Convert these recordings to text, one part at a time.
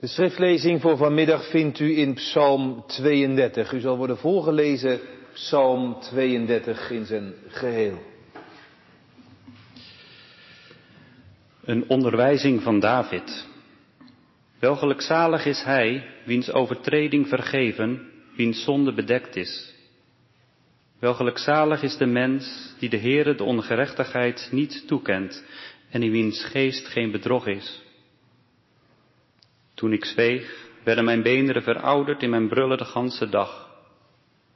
De schriftlezing voor vanmiddag vindt u in Psalm 32. U zal worden voorgelezen Psalm 32 in zijn geheel. Een onderwijzing van David. Welgelukzalig is hij, wiens overtreding vergeven, wiens zonde bedekt is. Welgelukzalig is de mens die de Heere de ongerechtigheid niet toekent en in wiens geest geen bedrog is. Toen ik zweeg, werden mijn beenderen verouderd in mijn brullen de ganse dag.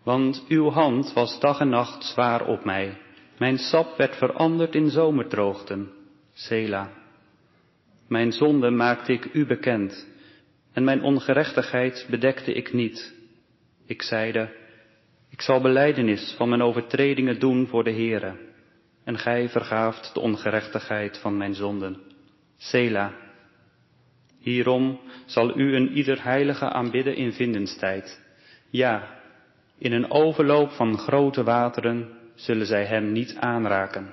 Want uw hand was dag en nacht zwaar op mij. Mijn sap werd veranderd in zomerdroogten. Sela. Mijn zonde maakte ik u bekend, en mijn ongerechtigheid bedekte ik niet. Ik zeide, ik zal beleidenis van mijn overtredingen doen voor de Heere, en gij vergaaft de ongerechtigheid van mijn zonden. Sela. Hierom zal u een ieder heilige aanbidden in vindenstijd. Ja, in een overloop van grote wateren zullen zij hem niet aanraken.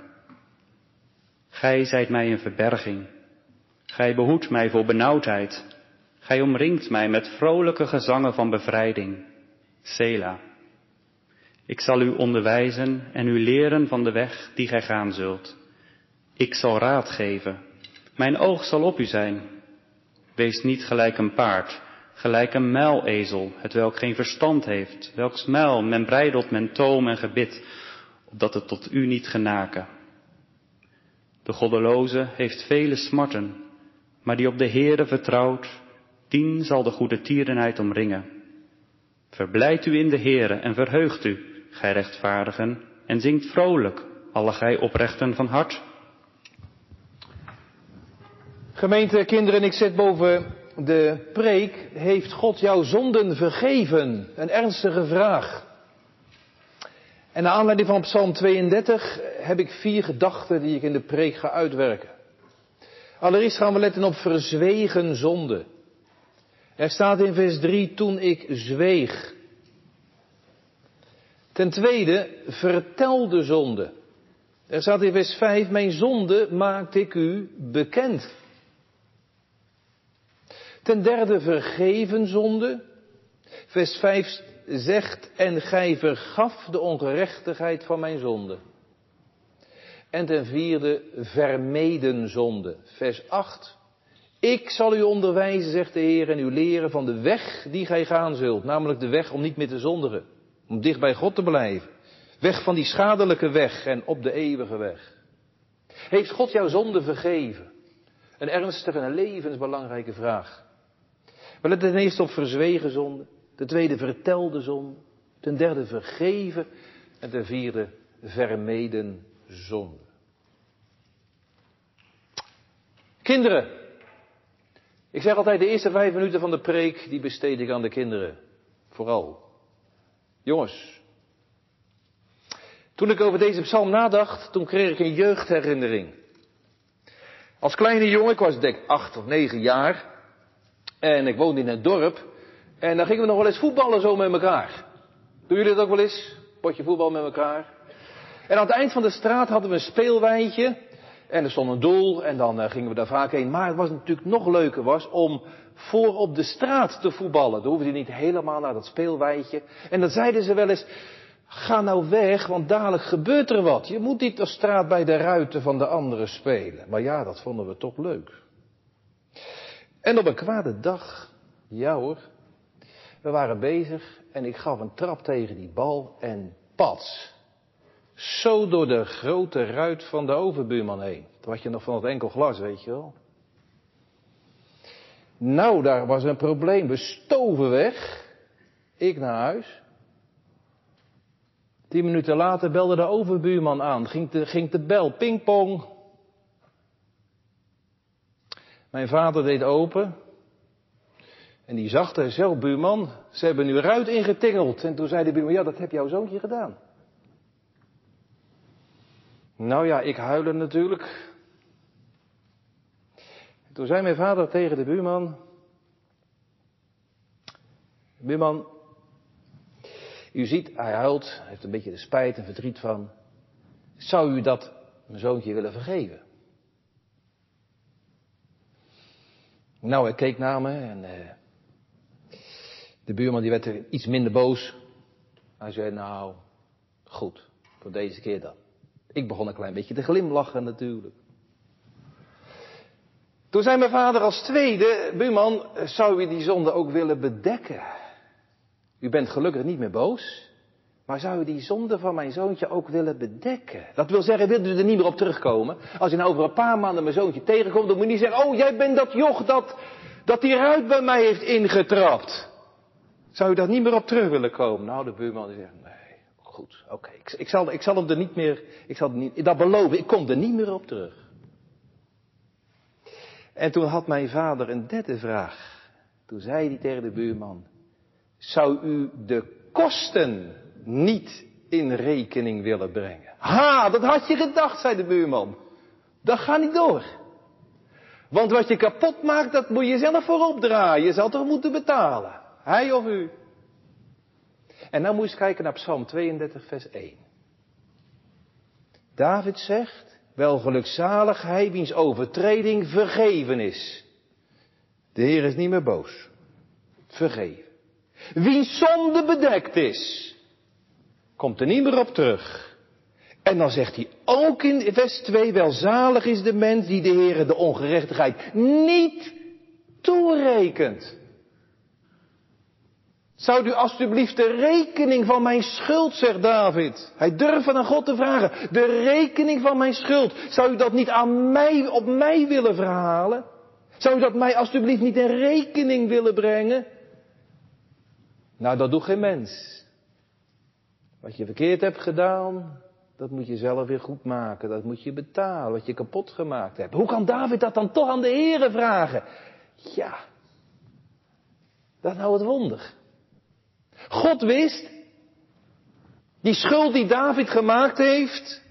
Gij zijt mij een verberging. Gij behoedt mij voor benauwdheid. Gij omringt mij met vrolijke gezangen van bevrijding. Sela. Ik zal u onderwijzen en u leren van de weg die gij gaan zult. Ik zal raad geven. Mijn oog zal op u zijn. Wees niet gelijk een paard, gelijk een muilezel, het welk geen verstand heeft, welks muil men breidelt men toom en gebit, opdat het tot u niet genaken. De goddeloze heeft vele smarten, maar die op de Heere vertrouwt, dien zal de goede tierenheid omringen. Verblijd u in de Heere en verheugt u, gij rechtvaardigen, en zingt vrolijk, alle gij oprechten van hart. Gemeente, kinderen, ik zet boven de preek, heeft God jouw zonden vergeven? Een ernstige vraag. En naar aanleiding van Psalm 32 heb ik vier gedachten die ik in de preek ga uitwerken. Allereerst gaan we letten op verzwegen zonde. Er staat in vers 3, toen ik zweeg. Ten tweede, vertelde zonde. Er staat in vers 5, mijn zonde maakte ik u bekend. Ten derde, vergeven zonde. Vers 5 zegt, en gij vergaf de ongerechtigheid van mijn zonde. En ten vierde, vermeden zonde. Vers 8. Ik zal u onderwijzen, zegt de Heer, en u leren van de weg die gij gaan zult. Namelijk de weg om niet meer te zondigen. Om dicht bij God te blijven. Weg van die schadelijke weg en op de eeuwige weg. Heeft God jouw zonde vergeven? Een ernstige en levensbelangrijke vraag. We letten ten eerste op verzwegen zonde. Ten tweede vertelde zonde. Ten derde vergeven. En ten vierde vermeden zonde. Kinderen. Ik zeg altijd, de eerste vijf minuten van de preek, die besteed ik aan de kinderen. Vooral. Jongens. Toen ik over deze psalm nadacht, toen kreeg ik een jeugdherinnering. Als kleine jongen, ik was denk ik acht of negen jaar. En ik woonde in een dorp. En dan gingen we nog wel eens voetballen zo met elkaar. Doen jullie dat ook wel eens? Potje voetbal met elkaar. En aan het eind van de straat hadden we een speelwijntje. En er stond een doel en dan uh, gingen we daar vaak heen. Maar het was natuurlijk nog leuker was om voor op de straat te voetballen. Dan hoefde je niet helemaal naar dat speelwijntje. En dan zeiden ze wel eens, ga nou weg, want dadelijk gebeurt er wat. Je moet niet op straat bij de ruiten van de anderen spelen. Maar ja, dat vonden we toch leuk. En op een kwade dag, ja hoor, we waren bezig en ik gaf een trap tegen die bal en pats. Zo door de grote ruit van de overbuurman heen. Toen had je nog van het enkel glas, weet je wel. Nou, daar was een probleem. We stoven weg. Ik naar huis. Tien minuten later belde de overbuurman aan. Ging de, ging de bel, pingpong. Mijn vader deed open. En die zag zo, buurman, ze hebben nu eruit ingetingeld. En toen zei de buurman, ja, dat heb jouw zoontje gedaan. Nou ja, ik huilen natuurlijk. Toen zei mijn vader tegen de buurman, buurman, u ziet, hij huilt, heeft een beetje de spijt en verdriet van. Zou u dat mijn zoontje willen vergeven? Nou, hij keek naar me en uh, de buurman die werd er iets minder boos. Hij zei, nou, goed, voor deze keer dan. Ik begon een klein beetje te glimlachen natuurlijk. Toen zei mijn vader als tweede, buurman, zou u die zonde ook willen bedekken? U bent gelukkig niet meer boos, maar zou u die zonde van mijn zoontje ook willen bedekken? Dat wil zeggen, wilt u er niet meer op terugkomen? Als je nou over een paar maanden mijn zoontje tegenkomt, dan moet je niet zeggen, oh jij bent dat joch dat, dat die ruit bij mij heeft ingetrapt. Zou u daar niet meer op terug willen komen? Nou, de buurman zegt, nee, goed, oké. Ik, ik, zal, ik zal hem er niet meer, ik zal niet, dat beloven, ik kom er niet meer op terug. En toen had mijn vader een derde vraag. Toen zei hij tegen de buurman, zou u de kosten niet in rekening willen brengen? Ha, dat had je gedacht, zei de buurman. Dat gaat niet door. Want wat je kapot maakt, dat moet je zelf voorop draaien. Je zal toch moeten betalen. Hij of u. En nou moet je kijken naar Psalm 32, vers 1. David zegt, wel gelukzalig hij wiens overtreding vergeven is. De Heer is niet meer boos. Vergeven. Wiens zonde bedekt is. Komt er niet meer op terug. En dan zegt hij ook in vers 2, welzalig is de mens die de Heer de ongerechtigheid niet toerekent. Zou u alstublieft de rekening van mijn schuld, zegt David. Hij durft aan God te vragen. De rekening van mijn schuld. Zou u dat niet aan mij, op mij willen verhalen? Zou u dat mij alstublieft niet in rekening willen brengen? Nou, dat doet geen mens. Wat je verkeerd hebt gedaan, dat moet je zelf weer goed maken. Dat moet je betalen, wat je kapot gemaakt hebt. Hoe kan David dat dan toch aan de Heere vragen? Ja, dat nou het wonder. God wist, die schuld die David gemaakt heeft,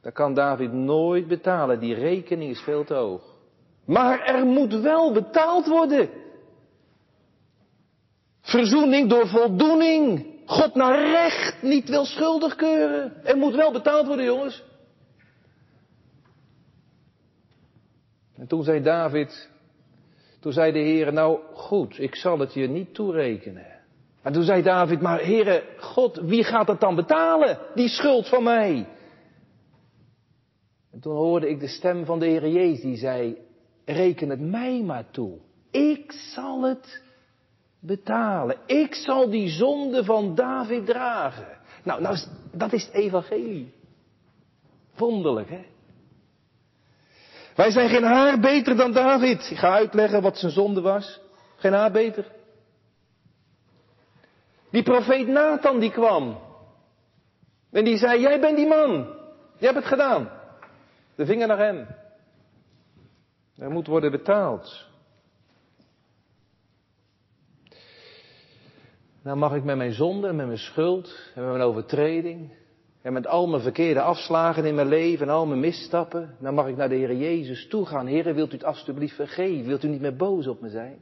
dat kan David nooit betalen. Die rekening is veel te hoog. Maar er moet wel betaald worden. Verzoening door voldoening. God naar recht niet wil schuldig keuren. Er moet wel betaald worden, jongens. En toen zei David, toen zei de Heer, nou goed, ik zal het je niet toerekenen. En toen zei David, maar Heere, God, wie gaat dat dan betalen? Die schuld van mij. En toen hoorde ik de stem van de Heer Jezus die zei, reken het mij maar toe. Ik zal het betalen. Ik zal die zonde van David dragen. Nou, nou dat is het evangelie. Wonderlijk, hè? Wij zijn geen haar beter dan David. Ik ga uitleggen wat zijn zonde was. Geen haar beter. Die profeet Nathan die kwam. En die zei, jij bent die man. Je hebt het gedaan. De vinger naar hem. Er moet worden betaald. Nou mag ik met mijn zonde met mijn schuld en met mijn overtreding en met al mijn verkeerde afslagen in mijn leven en al mijn misstappen, dan mag ik naar de Heer Jezus toe gaan. Heer, wilt u het alstublieft vergeven? Wilt u niet meer boos op me zijn?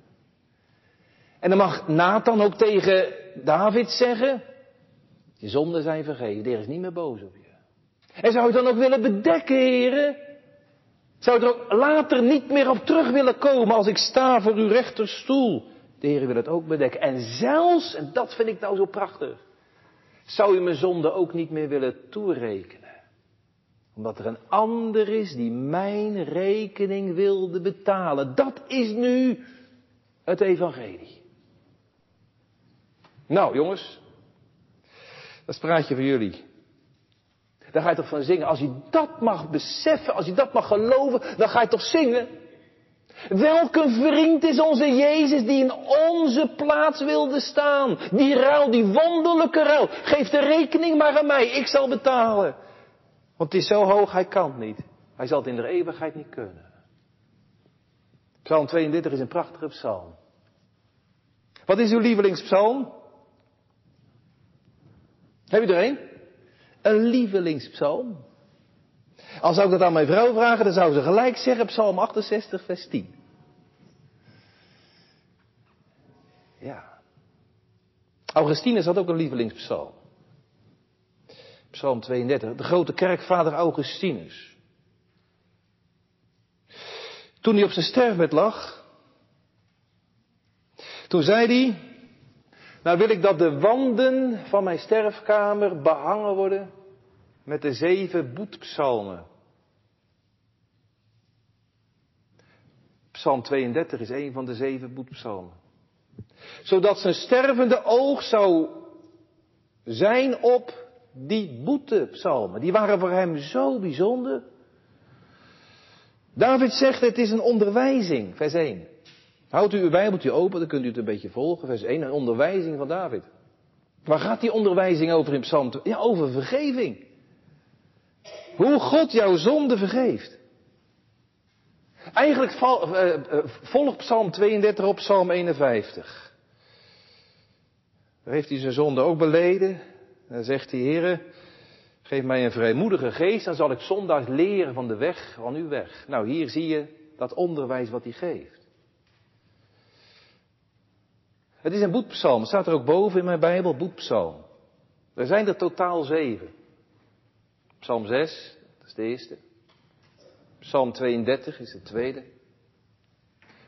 En dan mag Nathan ook tegen David zeggen, je zonden zijn vergeven, de Heer is niet meer boos op je. En zou je dan ook willen bedekken, heren? Zou je er ook later niet meer op terug willen komen als ik sta voor uw rechterstoel? De wil het ook bedekken. En zelfs, en dat vind ik nou zo prachtig, zou u mijn zonde ook niet meer willen toerekenen. Omdat er een ander is die mijn rekening wilde betalen. Dat is nu het evangelie. Nou jongens, dat is praatje voor jullie. Daar ga je toch van zingen. Als je dat mag beseffen, als je dat mag geloven, dan ga je toch zingen. Welke vriend is onze Jezus die in onze plaats wilde staan? Die ruil, die wonderlijke ruil. Geef de rekening maar aan mij, ik zal betalen. Want het is zo hoog, hij kan het niet. Hij zal het in de eeuwigheid niet kunnen. Psalm 32 is een prachtige psalm. Wat is uw lievelingspsalm? Heb je er een? Een lievelingspsalm. Als zou ik dat aan mijn vrouw vragen, dan zou ze gelijk zeggen, Psalm 68, vers 10. Ja. Augustinus had ook een lievelingspsalm. Psalm 32, de grote kerkvader Augustinus. Toen hij op zijn sterfbed lag, toen zei hij, nou wil ik dat de wanden van mijn sterfkamer behangen worden met de zeven boetpsalmen. Psalm 32 is een van de zeven boetpsalmen. Zodat zijn stervende oog zou zijn op die boetepsalmen. Die waren voor hem zo bijzonder. David zegt het is een onderwijzing, vers 1. Houdt u uw Bijbeltje open, dan kunt u het een beetje volgen. Vers 1, een onderwijzing van David. Waar gaat die onderwijzing over in Psalm 2? Ja, over vergeving. Hoe God jouw zonde vergeeft. Eigenlijk uh, volgt Psalm 32 op Psalm 51. Daar heeft hij zijn zonde ook beleden. Dan zegt hij, Heer, geef mij een vrijmoedige geest, dan zal ik zondags leren van de weg van uw weg. Nou, hier zie je dat onderwijs wat hij geeft. Het is een boetpsalm. Het staat er ook boven in mijn Bijbel, boetpsalm. Er zijn er totaal zeven. Psalm 6, dat is de eerste. Psalm 32 is de tweede.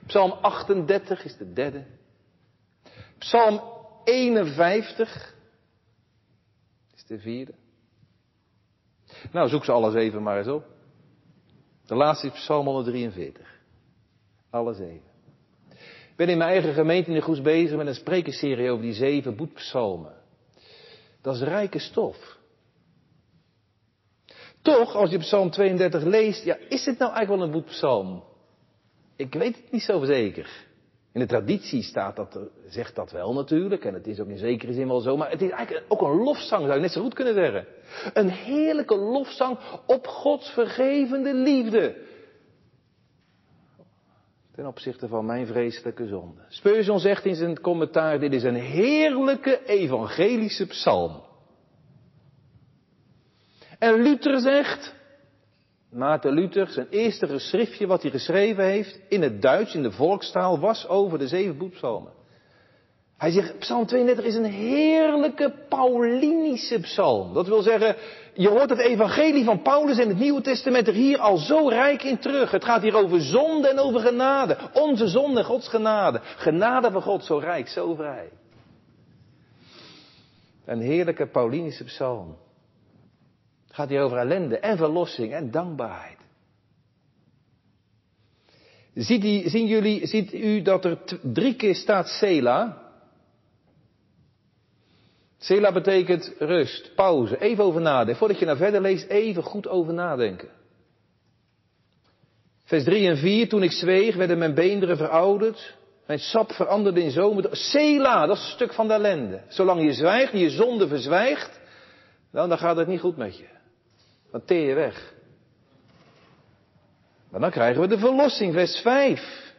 Psalm 38 is de derde. Psalm 51 is de vierde. Nou, zoek ze alles even maar eens op. De laatste is Psalm 143. Alle zeven. Ik ben in mijn eigen gemeente in de Goes bezig met een sprekerserie over die zeven boetpsalmen. Dat is rijke stof. Toch, als je Psalm 32 leest, ja, is het nou eigenlijk wel een boetpsalm? Ik weet het niet zo zeker. In de traditie staat dat, zegt dat wel natuurlijk, en het is ook in zekere zin wel zo, maar het is eigenlijk ook een lofzang, zou je net zo goed kunnen zeggen. Een heerlijke lofzang op Gods vergevende liefde ten opzichte van mijn vreselijke zonde. Speurzon zegt in zijn commentaar, dit is een heerlijke evangelische psalm. En Luther zegt, Maarten Luther, zijn eerste geschriftje wat hij geschreven heeft, in het Duits, in de volkstaal, was over de zeven boetpsalmen. Hij zegt, Psalm 32 is een heerlijke Paulinische psalm. Dat wil zeggen, je hoort het evangelie van Paulus in het Nieuwe Testament er hier al zo rijk in terug. Het gaat hier over zonde en over genade. Onze zonde, Gods genade. Genade van God, zo rijk, zo vrij. Een heerlijke Paulinische psalm. Gaat hier over ellende en verlossing en dankbaarheid. Ziet, die, zien jullie, ziet u dat er drie keer staat Sela? Sela betekent rust, pauze, even over nadenken. Voordat je naar verder leest, even goed over nadenken. Vers 3 en 4, toen ik zweeg, werden mijn beenderen verouderd. Mijn sap veranderde in zomer. Sela, dat is een stuk van de ellende. Zolang je zwijgt, je zonde verzwijgt, dan, dan gaat het niet goed met je. Dan teer je weg. Maar dan krijgen we de verlossing, vers 5.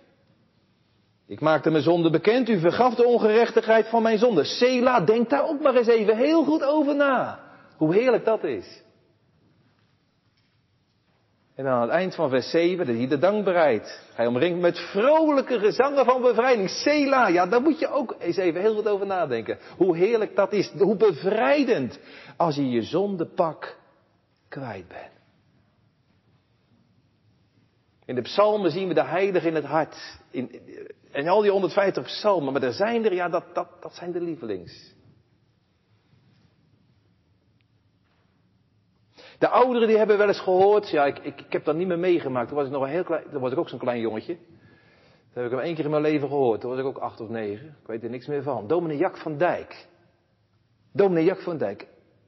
Ik maakte mijn zonde bekend, u vergaf de ongerechtigheid van mijn zonde. Sela, denk daar ook maar eens even heel goed over na. Hoe heerlijk dat is. En dan aan het eind van vers 7, dat hij de dankbaarheid. Hij omringt met vrolijke gezangen van bevrijding. Sela, ja, daar moet je ook eens even heel goed over nadenken. Hoe heerlijk dat is, hoe bevrijdend als je je zondepak kwijt bent. In de psalmen zien we de heilige in het hart. In, en al die 150 psalmen, maar er zijn er, ja, dat, dat, dat zijn de lievelings. De ouderen die hebben wel eens gehoord, ja, ik, ik, ik heb dat niet meer meegemaakt. Toen was ik nog een heel klein, toen was ik ook zo'n klein jongetje. Dat heb ik hem één keer in mijn leven gehoord. Toen was ik ook acht of negen. Ik weet er niks meer van. Dominee Jack van Dijk. Dominee Jack van Dijk.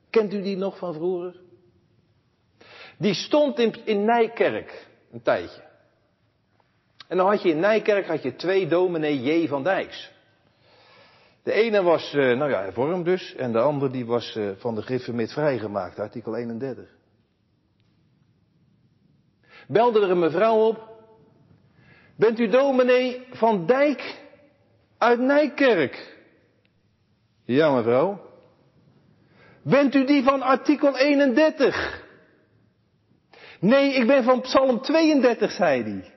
Kent u die nog van vroeger? Die stond in, in Nijkerk een tijdje. En dan had je in Nijkerk had je twee dominee J. van Dijks. De ene was, uh, nou ja, hervormd dus, en de andere die was uh, van de met vrijgemaakt, artikel 31. Belde er een mevrouw op. Bent u dominee van Dijk uit Nijkerk? Ja, mevrouw. Bent u die van artikel 31? Nee, ik ben van Psalm 32, zei hij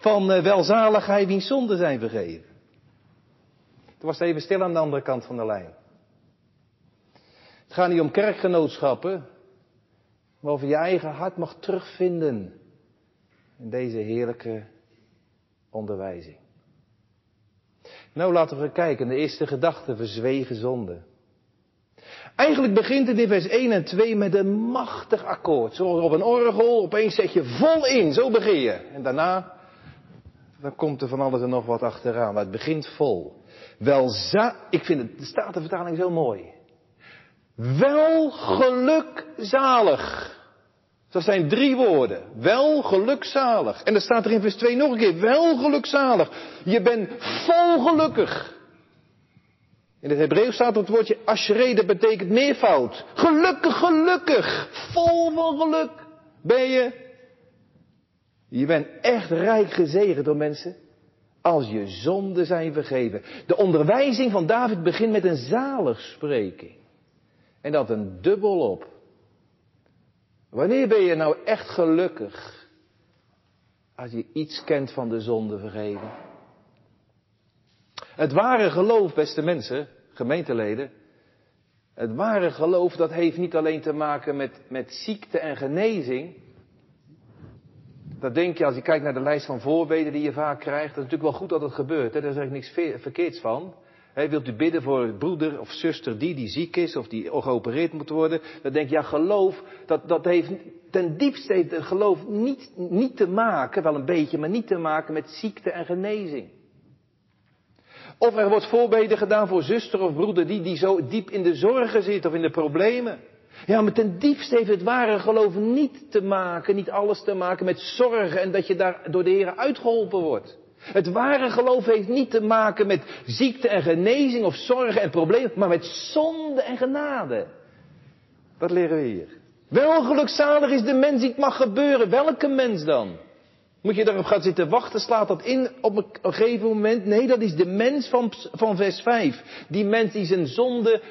van uh, welzaligheid wiens zonden zijn vergeven. Toen was even stil aan de andere kant van de lijn. Het gaat niet om kerkgenootschappen, maar of je eigen hart mag terugvinden in deze heerlijke onderwijzing. Nou, laten we kijken. De eerste gedachte, verzwegen zonde. Eigenlijk begint het in vers 1 en 2 met een machtig akkoord. Zoals op een orgel, opeens zet je vol in, zo begin je. En daarna, dan komt er van alles en nog wat achteraan. Maar het begint vol. Wel, ik vind het, de Statenvertaling zo mooi. Wel gelukzalig. Dat zijn drie woorden. Wel gelukzalig. En dan staat er in vers 2 nog een keer. Wel gelukzalig. Je bent vol gelukkig. In het Hebreeuws staat het woordje ashrei, dat betekent meervoud. Gelukkig, gelukkig. Vol van geluk ben je. Je bent echt rijk gezegend door mensen. Als je zonden zijn vergeven. De onderwijzing van David begint met een zaligspreking. En dat een dubbel op. Wanneer ben je nou echt gelukkig? Als je iets kent van de zonde vergeven. Het ware geloof, beste mensen, gemeenteleden. Het ware geloof, dat heeft niet alleen te maken met, met ziekte en genezing. Dat denk je als je kijkt naar de lijst van voorbeden die je vaak krijgt. Dat is natuurlijk wel goed dat het gebeurt. Hè? Daar is eigenlijk niks verkeerds van wilt u bidden voor broeder of zuster die, die ziek is of die geopereerd moet worden? Dan denk je, ja, geloof, dat, dat heeft ten diepste heeft geloof niet, niet te maken, wel een beetje, maar niet te maken met ziekte en genezing. Of er wordt voorbeden gedaan voor zuster of broeder die, die zo diep in de zorgen zit of in de problemen. Ja, maar ten diepste heeft het ware geloof niet te maken, niet alles te maken met zorgen en dat je daar door de Heer uitgeholpen wordt. Het ware geloof heeft niet te maken met ziekte en genezing of zorgen en problemen, maar met zonde en genade. Wat leren we hier? Wel gelukzalig is de mens die het mag gebeuren. Welke mens dan? Moet je daarop gaan zitten wachten? Slaat dat in op een gegeven moment? Nee, dat is de mens van, van vers 5. Die mens die zijn zonde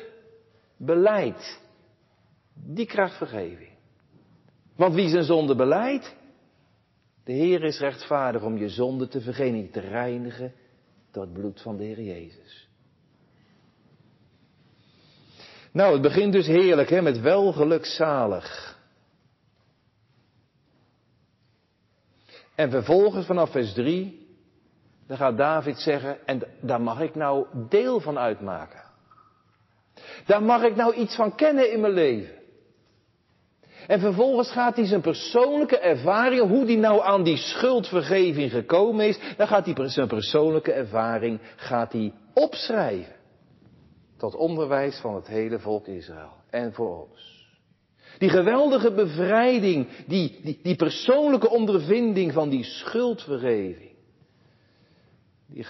beleidt. Die krijgt vergeving. Want wie zijn zonde beleidt, de Heer is rechtvaardig om je zonde te vergenen, te reinigen door het bloed van de Heer Jezus. Nou, het begint dus heerlijk, hè, met welgelukzalig. En vervolgens vanaf vers 3, dan gaat David zeggen, en daar mag ik nou deel van uitmaken. Daar mag ik nou iets van kennen in mijn leven. En vervolgens gaat hij zijn persoonlijke ervaring, hoe hij nou aan die schuldvergeving gekomen is, dan gaat hij zijn persoonlijke ervaring gaat hij opschrijven. Tot onderwijs van het hele volk Israël en voor ons. Die geweldige bevrijding, die, die, persoonlijke ondervinding van die schuldvergeving. Die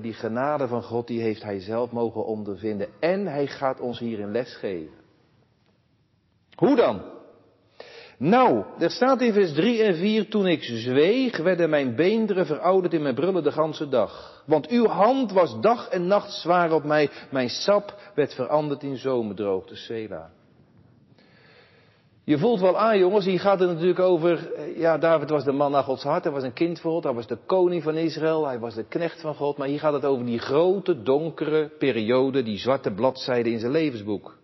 die genade van God, die heeft hij zelf mogen ondervinden. En hij gaat ons hierin les geven. Hoe dan? Nou, er staat in vers 3 en 4, toen ik zweeg, werden mijn beenderen verouderd in mijn brullen de ganse dag. Want uw hand was dag en nacht zwaar op mij, mijn sap werd veranderd in zomerdroogte, Sela. Je voelt wel aan, jongens, hier gaat het natuurlijk over, eh, ja, David was de man naar Gods hart, hij was een kind voor God, hij was de koning van Israël, hij was de knecht van God, maar hier gaat het over die grote, donkere periode, die zwarte bladzijde in zijn levensboek.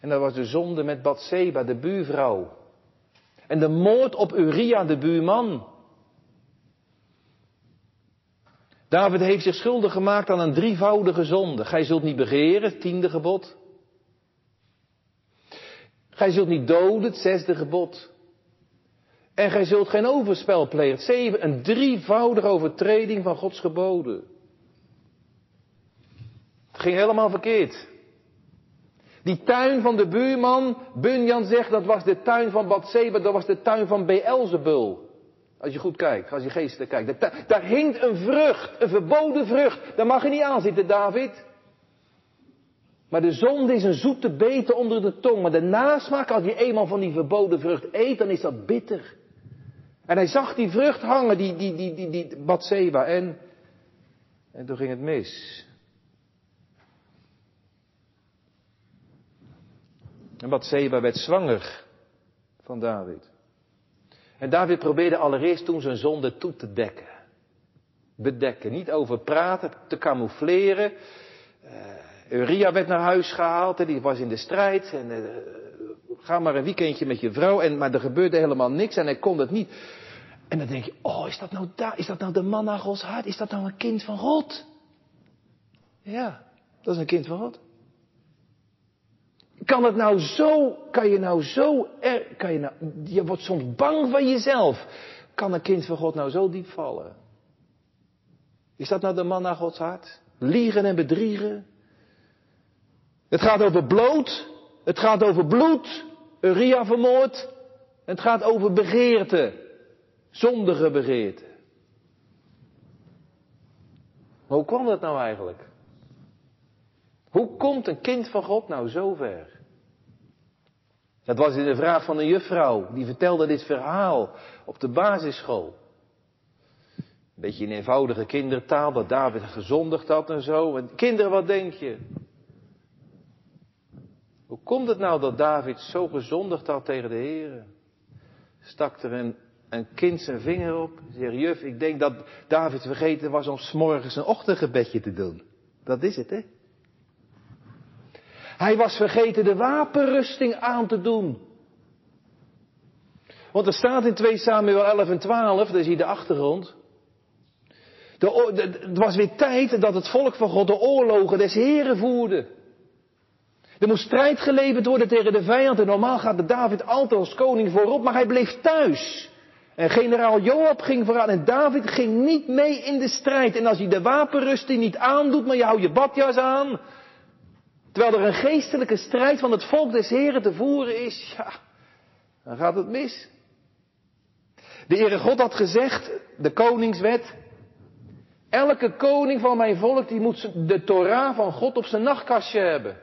En dat was de zonde met Bathseba, de buurvrouw. En de moord op Uria, de buurman. David heeft zich schuldig gemaakt aan een drievoudige zonde. Gij zult niet begeren, tiende gebod. Gij zult niet doden, het zesde gebod. En gij zult geen overspel plegen. Zeven, een drievoudige overtreding van Gods geboden. Het ging helemaal verkeerd. Die tuin van de buurman, Bunjan zegt, dat was de tuin van Bathseba, dat was de tuin van Beelzebul. Als je goed kijkt, als je geestelijk kijkt. Daar, hinkt een vrucht, een verboden vrucht. Daar mag je niet aan zitten, David. Maar de zonde is een zoete bete onder de tong. Maar de nasmaak, als je eenmaal van die verboden vrucht eet, dan is dat bitter. En hij zag die vrucht hangen, die, die, die, die, die Bathseba. En, en toen ging het mis. En Bathseba werd zwanger van David. En David probeerde allereerst toen zijn zonde toe te dekken. Bedekken, niet over praten, te camoufleren. Uh, Uria werd naar huis gehaald en die was in de strijd. En uh, ga maar een weekendje met je vrouw. En, maar er gebeurde helemaal niks en hij kon het niet. En dan denk je, oh, is dat nou, daar, is dat nou de man naar Gods hart? Is dat nou een kind van God? Ja, dat is een kind van God. Kan het nou zo, kan je nou zo, er, kan je nou, je wordt soms bang van jezelf. Kan een kind van God nou zo diep vallen? Is dat nou de man naar Gods hart? Liegen en bedriegen? Het gaat over bloot, het gaat over bloed, Uria vermoord. Het gaat over begeerte, zondige begeerte. Maar hoe kwam dat nou eigenlijk? Hoe komt een kind van God nou zo ver? Dat was in de vraag van een juffrouw, die vertelde dit verhaal op de basisschool. Een beetje in eenvoudige kindertaal, dat David gezondigd had en zo. En kinderen, wat denk je? Hoe komt het nou dat David zo gezondigd had tegen de Heer? Stak er een, een kind zijn vinger op. Zeg, juf, ik denk dat David vergeten was om s'morgens een ochtendgebedje te doen. Dat is het, hè? Hij was vergeten de wapenrusting aan te doen. Want er staat in 2 Samuel 11 en 12, daar zie je de achtergrond. De, het was weer tijd dat het volk van God de oorlogen des Heren voerde. Er moest strijd geleverd worden tegen de vijand. En normaal gaat de David altijd als koning voorop, maar hij bleef thuis. En generaal Joab ging vooraan en David ging niet mee in de strijd. En als hij de wapenrusting niet aandoet, maar je houdt je badjas aan. Terwijl er een geestelijke strijd van het volk des Heren te voeren is, ja, dan gaat het mis. De Heere God had gezegd, de koningswet, elke koning van mijn volk die moet de Torah van God op zijn nachtkastje hebben.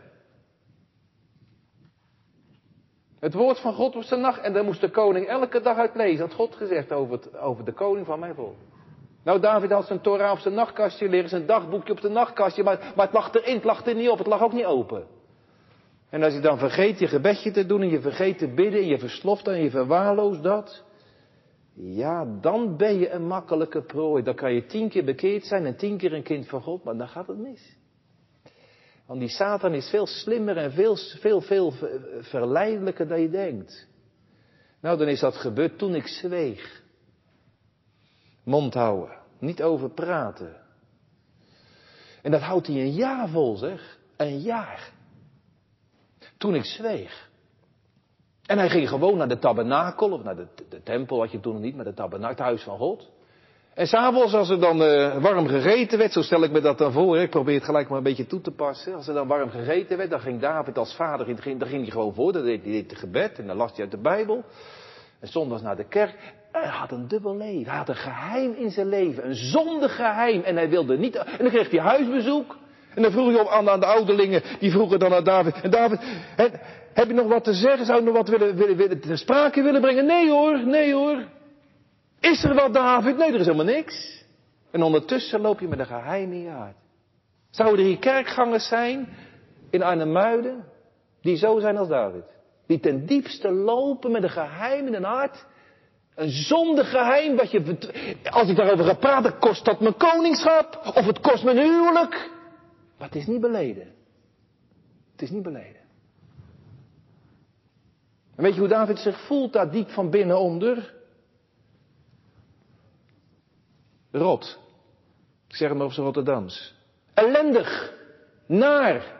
Het woord van God op zijn nacht. En daar moest de koning elke dag uit lezen. Had God gezegd over, over de koning van mijn volk. Nou, David had zijn Torah op zijn nachtkastje liggen, zijn dagboekje op zijn nachtkastje, maar, maar het lag erin, het lag er niet op, het lag ook niet open. En als je dan vergeet je gebedje te doen en je vergeet te bidden en je versloft en je verwaarloost dat, ja, dan ben je een makkelijke prooi. Dan kan je tien keer bekeerd zijn en tien keer een kind van God, maar dan gaat het mis. Want die Satan is veel slimmer en veel, veel, veel verleidelijker dan je denkt. Nou, dan is dat gebeurd toen ik zweeg. Mond houden, niet over praten. En dat houdt hij een jaar vol, zeg. Een jaar. Toen ik zweeg. En hij ging gewoon naar de tabernakel, of naar de, de tempel had je toen nog niet, maar de tabernakel, het huis van God. En s'avonds, als er dan uh, warm gegeten werd, zo stel ik me dat dan voor, ik probeer het gelijk maar een beetje toe te passen. Als er dan warm gegeten werd, dan ging David als vader, dan ging, ging hij gewoon voor, dan deed hij het gebed en dan las hij uit de Bijbel. En zondags naar de kerk. Hij had een dubbel leven. Hij had een geheim in zijn leven. Een zondig geheim. En hij wilde niet. En dan kreeg hij huisbezoek. En dan vroeg hij aan, aan de ouderlingen. Die vroegen dan aan David. En David, heb je nog wat te zeggen? Zou je nog wat willen, willen, willen, ter sprake willen brengen? Nee hoor, nee hoor. Is er wat, David? Nee, er is helemaal niks. En ondertussen loop je met een geheim in je hart. Zouden er hier kerkgangers zijn in Arnhemuiden die zo zijn als David? Die ten diepste lopen met een geheim in hun hart. Een zondig geheim wat je, als ik daarover ga praten, kost dat mijn koningschap of het kost mijn huwelijk. Maar het is niet beleden. Het is niet beleden. En weet je hoe David zich voelt daar diep van binnen onder? Rot. Ik zeg het maar op zijn Rotterdams. Ellendig. Naar.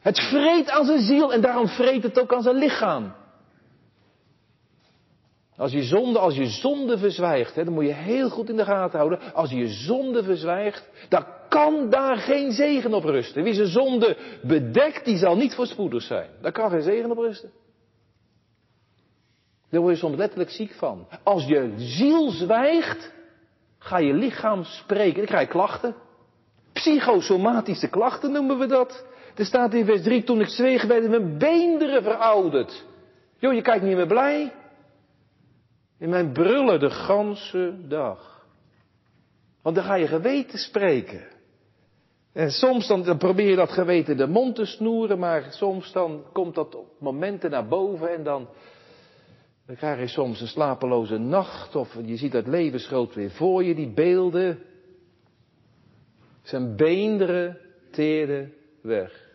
Het vreet aan zijn ziel en daarom vreet het ook aan zijn lichaam. Als je zonde, als je zonde verzwijgt, hè, dan moet je heel goed in de gaten houden. Als je je zonde verzwijgt, dan kan daar geen zegen op rusten. Wie zijn zonde bedekt, die zal niet voorspoedig zijn. Daar kan geen zegen op rusten. Daar word je soms letterlijk ziek van. Als je ziel zwijgt, ga je lichaam spreken. Dan krijg je klachten. Psychosomatische klachten noemen we dat. Er staat in vers 3, toen ik zweeg werden mijn beenderen verouderd. Jo, je kijkt niet meer blij. In mijn brullen de ganse dag. Want dan ga je geweten spreken. En soms dan, dan, probeer je dat geweten de mond te snoeren, maar soms dan komt dat op momenten naar boven en dan, dan krijg je soms een slapeloze nacht of je ziet dat levensgroot weer voor je, die beelden. Zijn beenderen teren weg.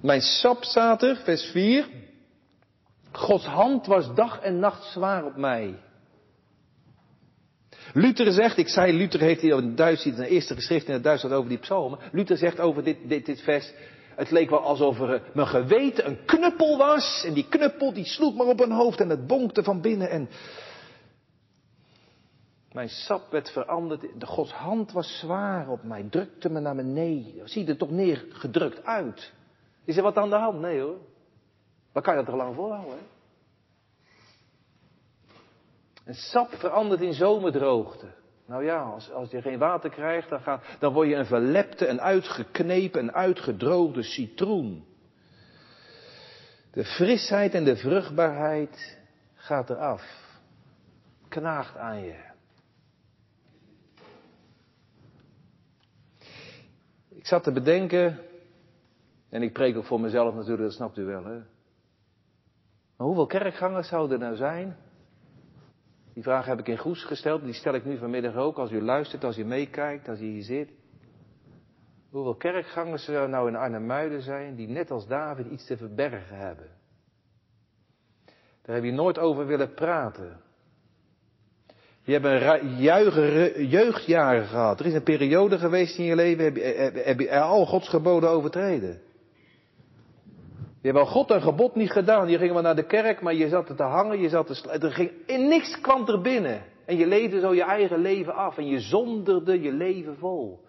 Mijn sap staat er, vers 4. Gods hand was dag en nacht zwaar op mij. Luther zegt, ik zei, Luther heeft hier in het Duits, in de eerste geschrift in het Duits over die psalmen. Luther zegt over dit, dit, dit vers, het leek wel alsof er mijn geweten een knuppel was. En die knuppel die sloeg maar op mijn hoofd en het bonkte van binnen. En mijn sap werd veranderd. De Gods hand was zwaar op mij, drukte me naar beneden. Zie er toch neergedrukt uit. Is er wat aan de hand? Nee hoor. Dan kan je dat toch lang volhouden? Hè? En sap verandert in zomerdroogte. Nou ja, als, als je geen water krijgt, dan, gaat, dan word je een verlepte, een uitgeknepen, een uitgedroogde citroen. De frisheid en de vruchtbaarheid gaat eraf. Knaagt aan je. Ik zat te bedenken, en ik preek ook voor mezelf natuurlijk, dat snapt u wel, hè. Maar hoeveel kerkgangers zouden er nou zijn die vraag heb ik in Goes gesteld, die stel ik nu vanmiddag ook als u luistert, als u meekijkt, als u hier zit. Hoeveel kerkgangers er nou in Arnhem-Muiden zijn die net als David iets te verbergen hebben. Daar heb je nooit over willen praten. Je hebt een jeugdjaren gehad. Er is een periode geweest in je leven, heb je, heb je al Gods geboden overtreden. Je hebt al God een gebod niet gedaan. Je ging maar naar de kerk, maar je zat er te hangen, je zat te er ging, in niks kwam er binnen. En je leefde zo je eigen leven af en je zonderde je leven vol.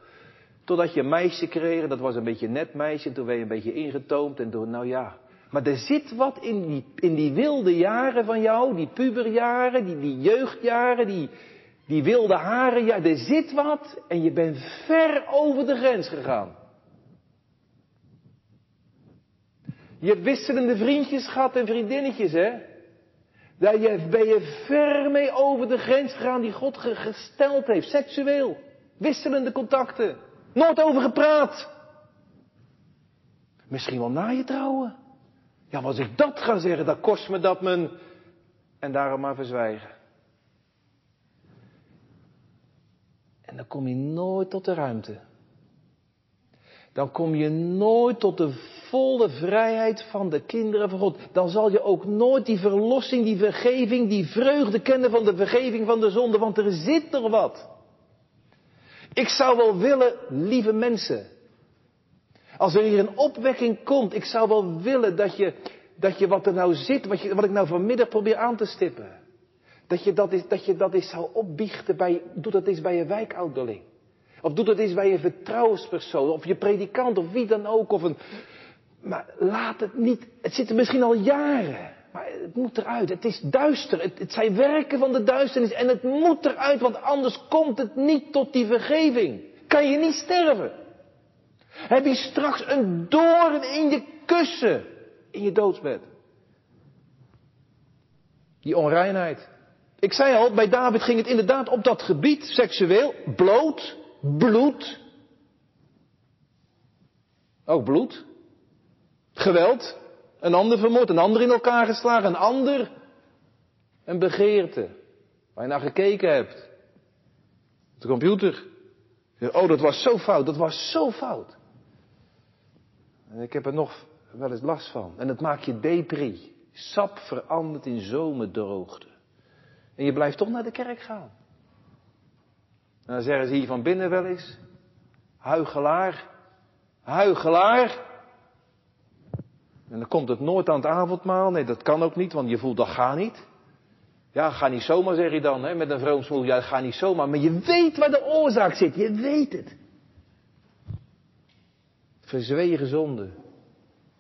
Totdat je een meisje kreeg, dat was een beetje net meisje, en toen werd je een beetje ingetoomd en toen, nou ja. Maar er zit wat in die, in die wilde jaren van jou, die puberjaren, die, die jeugdjaren, die, die wilde haren, ja, er zit wat en je bent ver over de grens gegaan. Je hebt wisselende vriendjes gehad en vriendinnetjes, hè? Daar ben je ver mee over de grens gegaan die God gesteld heeft, seksueel. Wisselende contacten. Nooit over gepraat. Misschien wel na je trouwen. Ja, maar als ik dat ga zeggen, dan kost me dat mijn... En daarom maar verzwijgen. En dan kom je nooit tot de ruimte dan kom je nooit tot de volle vrijheid van de kinderen van God. Dan zal je ook nooit die verlossing, die vergeving, die vreugde kennen van de vergeving van de zonde, want er zit er wat. Ik zou wel willen, lieve mensen, als er hier een opwekking komt, ik zou wel willen dat je, dat je wat er nou zit, wat, je, wat ik nou vanmiddag probeer aan te stippen, dat je dat, is, dat je dat eens zou opbiechten bij, doe dat eens bij je wijkouderling. Of doe dat eens bij je vertrouwenspersoon, of je predikant, of wie dan ook. Of een... Maar laat het niet, het zit er misschien al jaren. Maar het moet eruit. Het is duister. Het, het, zijn werken van de duisternis. En het moet eruit, want anders komt het niet tot die vergeving. Kan je niet sterven. Heb je straks een doorn in je kussen. In je doodsbed. Die onreinheid. Ik zei al, bij David ging het inderdaad op dat gebied, seksueel, bloot, bloed. Ook bloed. Geweld. Een ander vermoord, een ander in elkaar geslagen, een ander. Een begeerte. Waar je naar gekeken hebt. De computer. Oh, dat was zo fout, dat was zo fout. En ik heb er nog wel eens last van. En het maakt je depri. Sap verandert in zomerdroogte. En je blijft toch naar de kerk gaan. En dan zeggen ze hier van binnen wel eens, huigelaar, huigelaar. En dan komt het nooit aan het avondmaal. Nee, dat kan ook niet, want je voelt dat ga niet. Ja, ga niet zomaar, zeg je dan, hè, met een vroom smoel. Ja, ga niet zomaar. Maar je weet waar de oorzaak zit. Je weet het. Verzwegen zonde.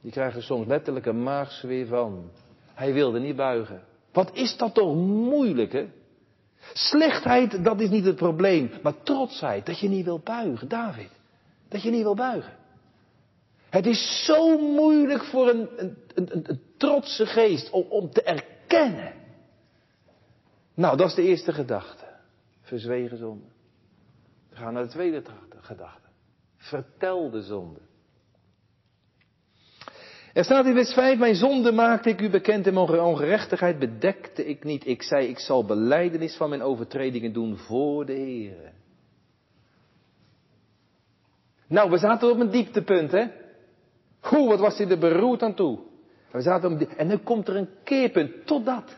Die krijgen soms letterlijk een maagsfeer van. Hij wilde niet buigen. Wat is dat toch moeilijk, hè? Slechtheid, dat is niet het probleem, maar trotsheid, dat je niet wil buigen, David. Dat je niet wil buigen. Het is zo moeilijk voor een, een, een, een trotse geest om, om te erkennen. Nou, dat is de eerste gedachte. Verzwegen zonde. We gaan naar de tweede gedachte. Vertel de zonde. Er staat in vers 5, mijn zonde maakte ik u bekend en mijn ongerechtigheid bedekte ik niet. Ik zei, ik zal beleidenis van mijn overtredingen doen voor de Heer. Nou, we zaten op een dieptepunt, hè? Hoe, wat was hij er beroerd aan toe? En nu komt er een keerpunt, totdat.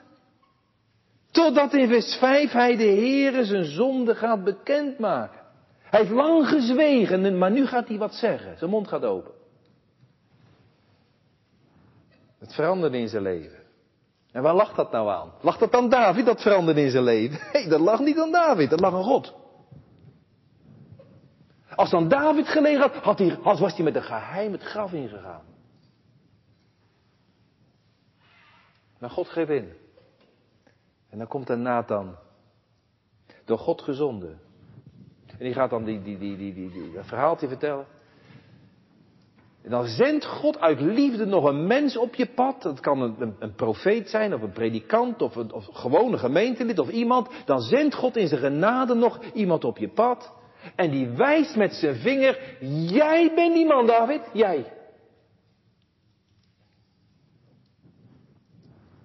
Totdat in vers 5 hij de Heere zijn zonde gaat bekendmaken. Hij heeft lang gezwegen, maar nu gaat hij wat zeggen. Zijn mond gaat open. Het veranderde in zijn leven. En waar lag dat nou aan? Lag dat aan David dat veranderde in zijn leven? Nee, dat lag niet aan David, dat lag aan God. Als dan David gelegen had, was hij met een geheim het graf ingegaan. Maar God greep in. En dan komt er Nathan. Door God gezonden. En die gaat dan die, die, die, die, die, die, dat verhaaltje vertellen. En dan zendt God uit liefde nog een mens op je pad. Dat kan een, een, een profeet zijn, of een predikant, of een of gewone gemeentelid, of iemand. Dan zendt God in zijn genade nog iemand op je pad. En die wijst met zijn vinger, jij bent die man, David, jij.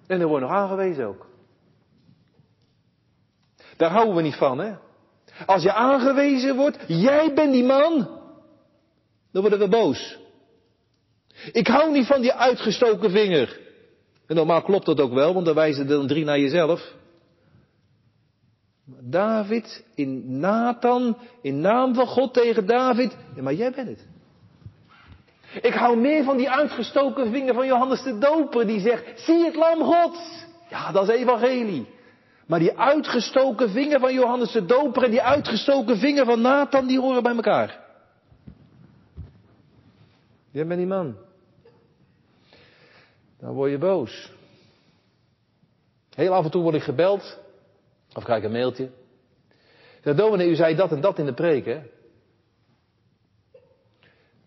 En er wordt nog aangewezen ook. Daar houden we niet van, hè? Als je aangewezen wordt, jij bent die man, dan worden we boos. Ik hou niet van die uitgestoken vinger. En normaal klopt dat ook wel, want dan wijzen er dan drie naar jezelf. David in Nathan, in naam van God tegen David. Maar jij bent het. Ik hou meer van die uitgestoken vinger van Johannes de Doper die zegt, zie het lam Gods. Ja, dat is evangelie. Maar die uitgestoken vinger van Johannes de Doper en die uitgestoken vinger van Nathan, die horen bij elkaar. Jij bent die man. Dan word je boos. Heel af en toe word ik gebeld. Of krijg ik een mailtje. Zeg, dominee, u zei dat en dat in de preek, hè?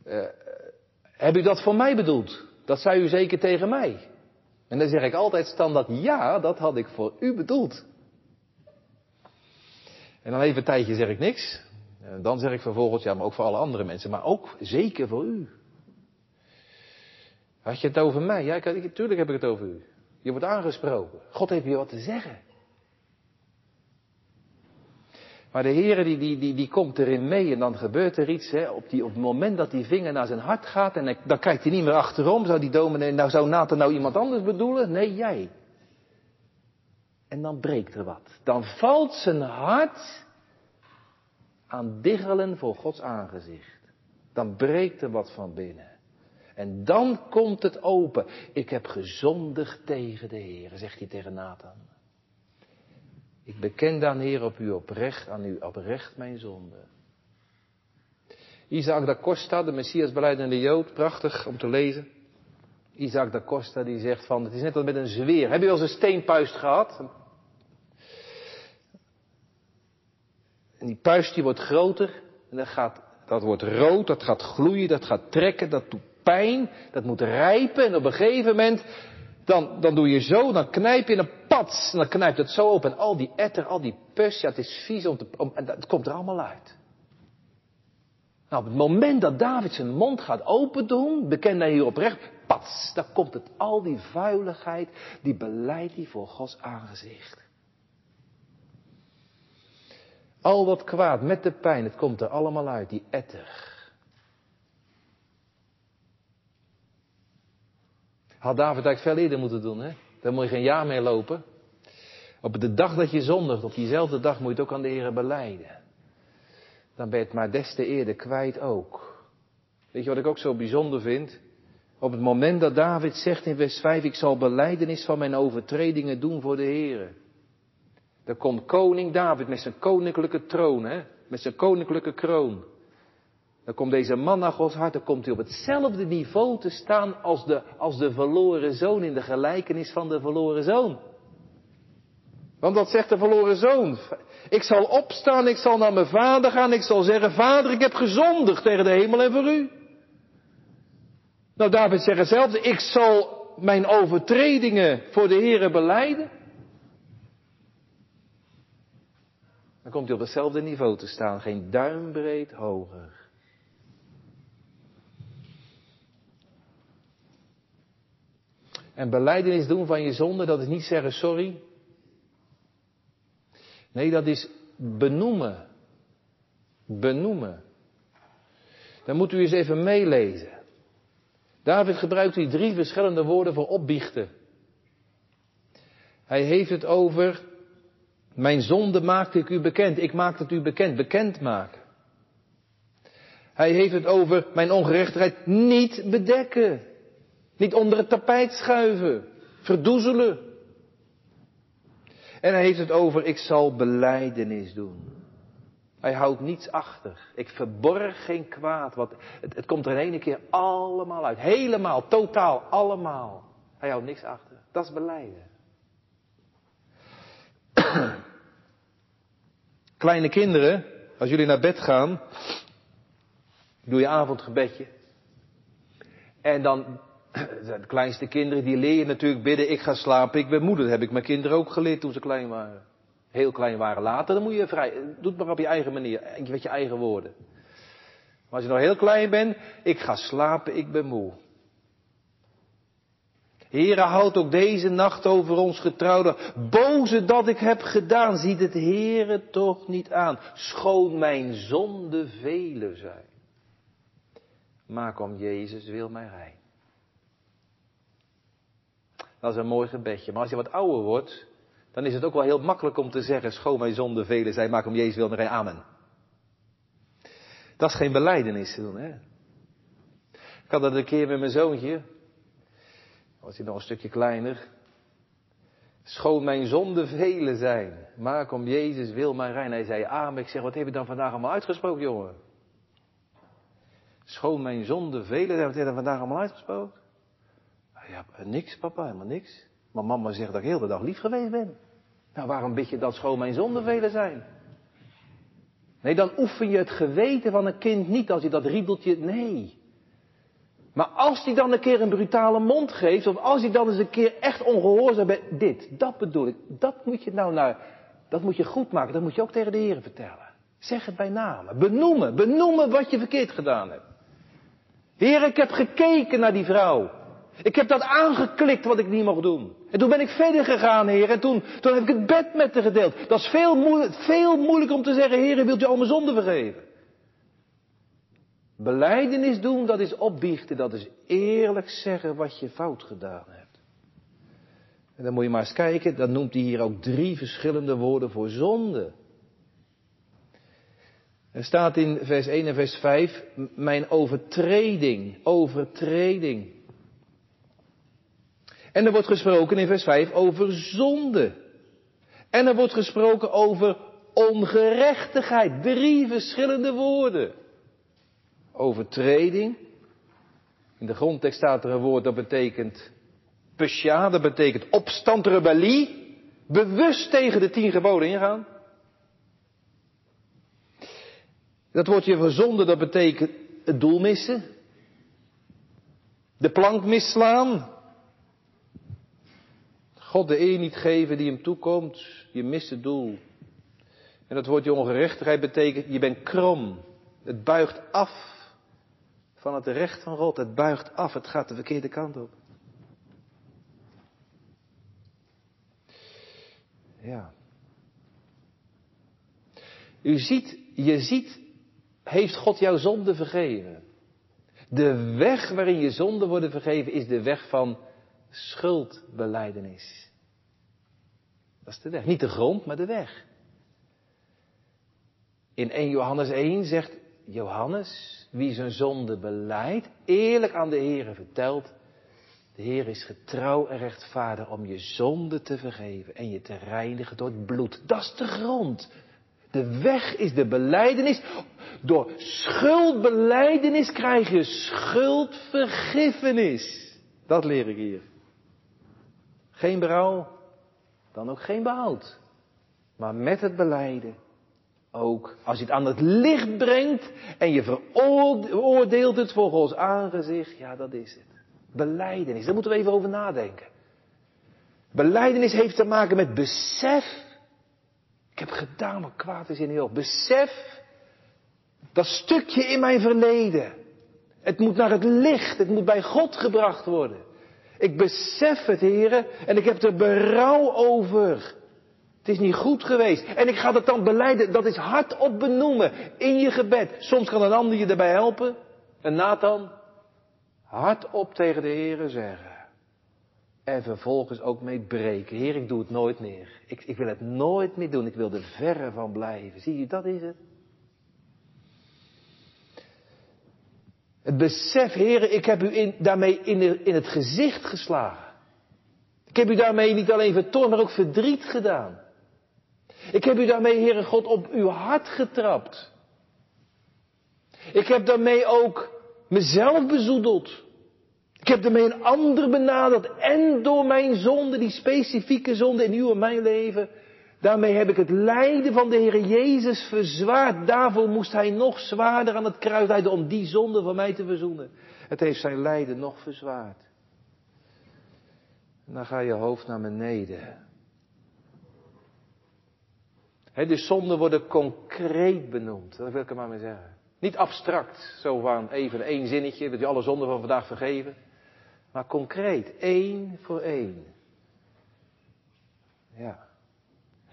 Uh, heb u dat voor mij bedoeld? Dat zei u zeker tegen mij. En dan zeg ik altijd standaard, ja, dat had ik voor u bedoeld. En dan even een tijdje zeg ik niks. En dan zeg ik vervolgens, ja, maar ook voor alle andere mensen, maar ook zeker voor u. Had je het over mij? Ja, natuurlijk heb ik het over u. Je wordt aangesproken. God heeft je wat te zeggen. Maar de Heer die, die, die, die komt erin mee en dan gebeurt er iets. Hè, op, die, op het moment dat die vinger naar zijn hart gaat en dan kijkt hij niet meer achterom. Zou die dominee, nou zou Nathan nou iemand anders bedoelen? Nee, jij. En dan breekt er wat. Dan valt zijn hart aan diggelen voor Gods aangezicht. Dan breekt er wat van binnen. En dan komt het open. Ik heb gezondigd tegen de Heer, zegt hij tegen Nathan. Ik beken dan, Heer, op u oprecht, aan u oprecht mijn zonde. Isaac da Costa, de Messias beleidende Jood, prachtig om te lezen. Isaac da Costa die zegt van, het is net als met een zweer. Heb je wel eens een steenpuist gehad? En die puist die wordt groter en dat, gaat, dat wordt rood, dat gaat gloeien, dat gaat trekken, dat doet pijn, dat moet rijpen en op een gegeven moment, dan, dan doe je zo, dan knijp je een pad en dan knijpt het zo open en al die etter, al die pus, ja het is vies om te, en het komt er allemaal uit. Nou, op het moment dat David zijn mond gaat open doen, bekend hij hier oprecht, pats, dan komt het al die vuiligheid, die beleidt hij voor Gods aangezicht. Al wat kwaad met de pijn, het komt er allemaal uit, die etter. Had David eigenlijk veel eerder moeten doen, hè? Daar moet je geen jaar mee lopen. Op de dag dat je zondigt, op diezelfde dag moet je het ook aan de Heer beleiden. Dan ben je het maar des te eerder kwijt ook. Weet je wat ik ook zo bijzonder vind? Op het moment dat David zegt in vers 5, ik zal beleidenis van mijn overtredingen doen voor de Heer. Dan komt koning David met zijn koninklijke troon, hè? met zijn koninklijke kroon. Dan komt deze man naar Gods hart, dan komt hij op hetzelfde niveau te staan als de, als de verloren zoon in de gelijkenis van de verloren zoon. Want dat zegt de verloren zoon. Ik zal opstaan, ik zal naar mijn vader gaan, ik zal zeggen, vader, ik heb gezondigd tegen de hemel en voor u. Nou, David zegt hetzelfde, ik zal mijn overtredingen voor de Heeren beleiden. Dan komt hij op hetzelfde niveau te staan, geen duimbreed hoger. En beleidenis doen van je zonde, dat is niet zeggen sorry. Nee, dat is benoemen. Benoemen. Dan moet u eens even meelezen. David gebruikt hier drie verschillende woorden voor opbiechten. Hij heeft het over, mijn zonde maakte ik u bekend, ik maak het u bekend, bekend maken. Hij heeft het over mijn ongerechtigheid niet bedekken, niet onder het tapijt schuiven, verdoezelen. En hij heeft het over, ik zal beleidenis doen. Hij houdt niets achter. Ik verborg geen kwaad. Wat, het, het komt er in ene keer allemaal uit. Helemaal, totaal, allemaal. Hij houdt niks achter. Dat is beleiden. Kleine kinderen, als jullie naar bed gaan, doe je avondgebedje. En dan, de kleinste kinderen, die leer je natuurlijk bidden, ik ga slapen, ik ben moeder. Dat heb ik mijn kinderen ook geleerd toen ze klein waren. Heel klein waren later, dan moet je vrij, doe het maar op je eigen manier, met je eigen woorden. Maar als je nog heel klein bent, ik ga slapen, ik ben moe. Heere, houd ook deze nacht over ons getrouwde. Boze dat ik heb gedaan, ziet het Heere toch niet aan. Schoon mijn zonde vele zijn. Maak om Jezus wil mij rein. Dat is een mooi gebedje. Maar als je wat ouder wordt, dan is het ook wel heel makkelijk om te zeggen, schoon mijn zonde vele zijn, maak om Jezus wil mij rein. Amen. Dat is geen beleidenis doen, hè. Ik had dat een keer met mijn zoontje was hij nog een stukje kleiner. Schoon mijn zonden vele zijn. Maak om Jezus wil mijn rein. Hij zei amen. Ik zeg, wat heb je dan vandaag allemaal uitgesproken, jongen? Schoon mijn zonden vele zijn. Wat heb je dan vandaag allemaal uitgesproken? Ja, niks, papa, helemaal niks. Maar mama zegt dat ik heel de dag lief geweest ben. Nou, waarom bid je dat schoon mijn zonden vele zijn? Nee, dan oefen je het geweten van een kind niet als je dat riedeltje. Nee. Maar als hij dan een keer een brutale mond geeft, of als hij dan eens een keer echt ongehoorzaam bent, dit, dat bedoel ik, dat moet je nou naar, dat moet je goed maken, dat moet je ook tegen de heren vertellen. Zeg het bij name, benoemen, benoemen wat je verkeerd gedaan hebt. Heer, ik heb gekeken naar die vrouw. Ik heb dat aangeklikt wat ik niet mocht doen. En toen ben ik verder gegaan, Heer. En toen, toen heb ik het bed met haar gedeeld. Dat is veel, moeilijk, veel moeilijk om te zeggen, Heer, wilt u al mijn zonde vergeven? Beleidenis doen, dat is opbiechten, dat is eerlijk zeggen wat je fout gedaan hebt. En dan moet je maar eens kijken, dan noemt hij hier ook drie verschillende woorden voor zonde. Er staat in vers 1 en vers 5, mijn overtreding, overtreding. En er wordt gesproken in vers 5 over zonde. En er wordt gesproken over ongerechtigheid. Drie verschillende woorden overtreding. In de grondtekst staat er een woord dat betekent pesja, dat betekent opstand, rebellie. Bewust tegen de tien geboden ingaan. Dat woordje voor zonde, dat betekent het doel missen. De plank misslaan. God de eer niet geven die hem toekomt. Je mist het doel. En dat woordje ongerechtigheid betekent, je bent krom. Het buigt af van het recht van God. Het buigt af, het gaat de verkeerde kant op. Ja. U ziet, je ziet, heeft God jouw zonde vergeven. De weg waarin je zonden worden vergeven is de weg van schuldbeleidenis. Dat is de weg. Niet de grond, maar de weg. In 1 Johannes 1 zegt Johannes, wie zijn zonde beleidt, eerlijk aan de Heer vertelt, de Heer is getrouw en rechtvaardig om je zonde te vergeven en je te reinigen door het bloed. Dat is de grond. De weg is de beleidenis. Door schuldbeleidenis krijg je schuldvergiffenis. Dat leer ik hier. Geen berouw, dan ook geen behoud. Maar met het beleiden ook als je het aan het licht brengt en je veroordeelt het voor Gods aangezicht, ja, dat is het. Beleidenis, daar moeten we even over nadenken. Beleidenis heeft te maken met besef. Ik heb gedaan wat kwaad is in heel. Besef dat stukje in mijn verleden. Het moet naar het licht, het moet bij God gebracht worden. Ik besef het, heren, en ik heb er berouw over. Het is niet goed geweest. En ik ga dat dan beleiden. Dat is hardop benoemen in je gebed. Soms kan een ander je daarbij helpen. Een Nathan. hardop tegen de Heer zeggen. En vervolgens ook mee breken. Heer, ik doe het nooit meer. Ik, ik wil het nooit meer doen. Ik wil er verre van blijven. Zie je, dat is het. Het besef, heren, ik heb u in, daarmee in, in het gezicht geslagen. Ik heb u daarmee niet alleen vertoornd, maar ook verdriet gedaan. Ik heb u daarmee, Heere God, op uw hart getrapt. Ik heb daarmee ook mezelf bezoedeld. Ik heb daarmee een ander benaderd en door mijn zonde, die specifieke zonde in uw en mijn leven, daarmee heb ik het lijden van de Heer Jezus verzwaard. Daarvoor moest hij nog zwaarder aan het kruis leiden om die zonde van mij te verzoenen. Het heeft zijn lijden nog verzwaard. En dan ga je hoofd naar beneden. de zonden worden concreet benoemd. Dat wil ik er maar mee zeggen. Niet abstract, zo van even één zinnetje, dat je alle zonden van vandaag vergeven. Maar concreet, één voor één. Ja.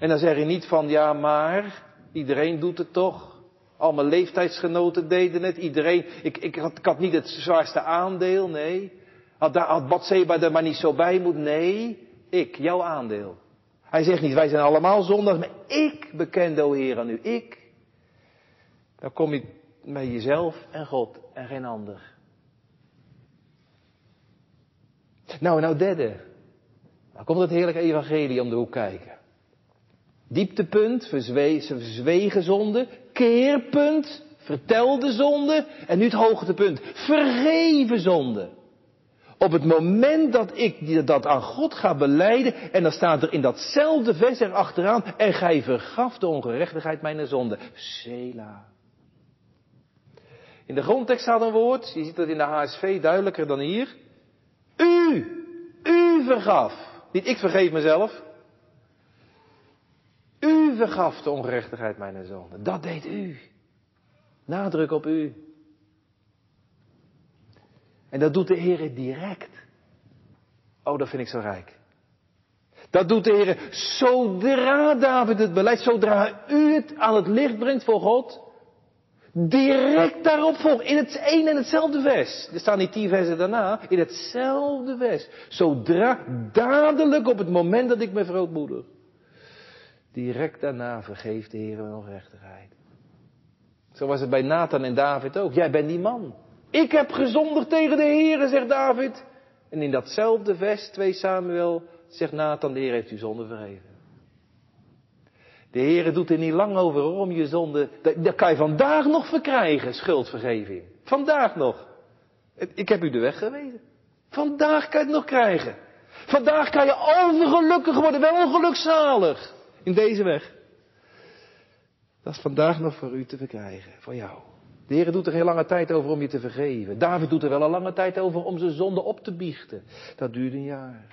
En dan zeg je niet van, ja maar, iedereen doet het toch. Al mijn leeftijdsgenoten deden het, iedereen. Ik, ik, had, niet het zwaarste aandeel, nee. Had, had Batseba er maar niet zo bij moeten, nee. Ik, jouw aandeel. Hij zegt niet, wij zijn allemaal zondag, maar ik bekende, o Heer, aan u. Ik. Dan kom je met jezelf en God en geen ander. Nou, nou derde. Dan komt het heerlijke evangelie om de hoek kijken. Dieptepunt, verzwegen zonde. Keerpunt, vertelde zonde. En nu het hoogtepunt, vergeven zonde. Op het moment dat ik dat aan God ga beleiden, en dan staat er in datzelfde vers erachteraan, en gij vergaf de ongerechtigheid mijn zonde. Sela. In de grondtekst staat een woord, je ziet dat in de HSV duidelijker dan hier. U, u vergaf. Niet ik vergeef mezelf. U vergaf de ongerechtigheid mijn zonde. Dat deed u. Nadruk op u. En dat doet de Heer direct. Oh, dat vind ik zo rijk. Dat doet de Heer zodra David het beleid, zodra u het aan het licht brengt voor God. Direct daarop volgt, in het een en hetzelfde vers. Er staan niet tien versen daarna, in hetzelfde vers. Zodra, dadelijk op het moment dat ik me verootmoedig. Direct daarna vergeeft de Heer mijn onrechtigheid. Zo was het bij Nathan en David ook. Jij bent die man. Ik heb gezondigd tegen de Heer, zegt David. En in datzelfde vers, 2 Samuel, zegt Nathan, de Heer heeft u zonde vergeven. De Heer doet er niet lang over om je zonde. Dat, kan je vandaag nog verkrijgen, schuldvergeving. Vandaag nog. Ik heb u de weg gewezen. Vandaag kan je het nog krijgen. Vandaag kan je overgelukkig worden, wel ongelukzalig. In deze weg. Dat is vandaag nog voor u te verkrijgen, voor jou. De Heer doet er heel lange tijd over om je te vergeven. David doet er wel een lange tijd over om zijn zonde op te biechten. Dat duurt een jaar.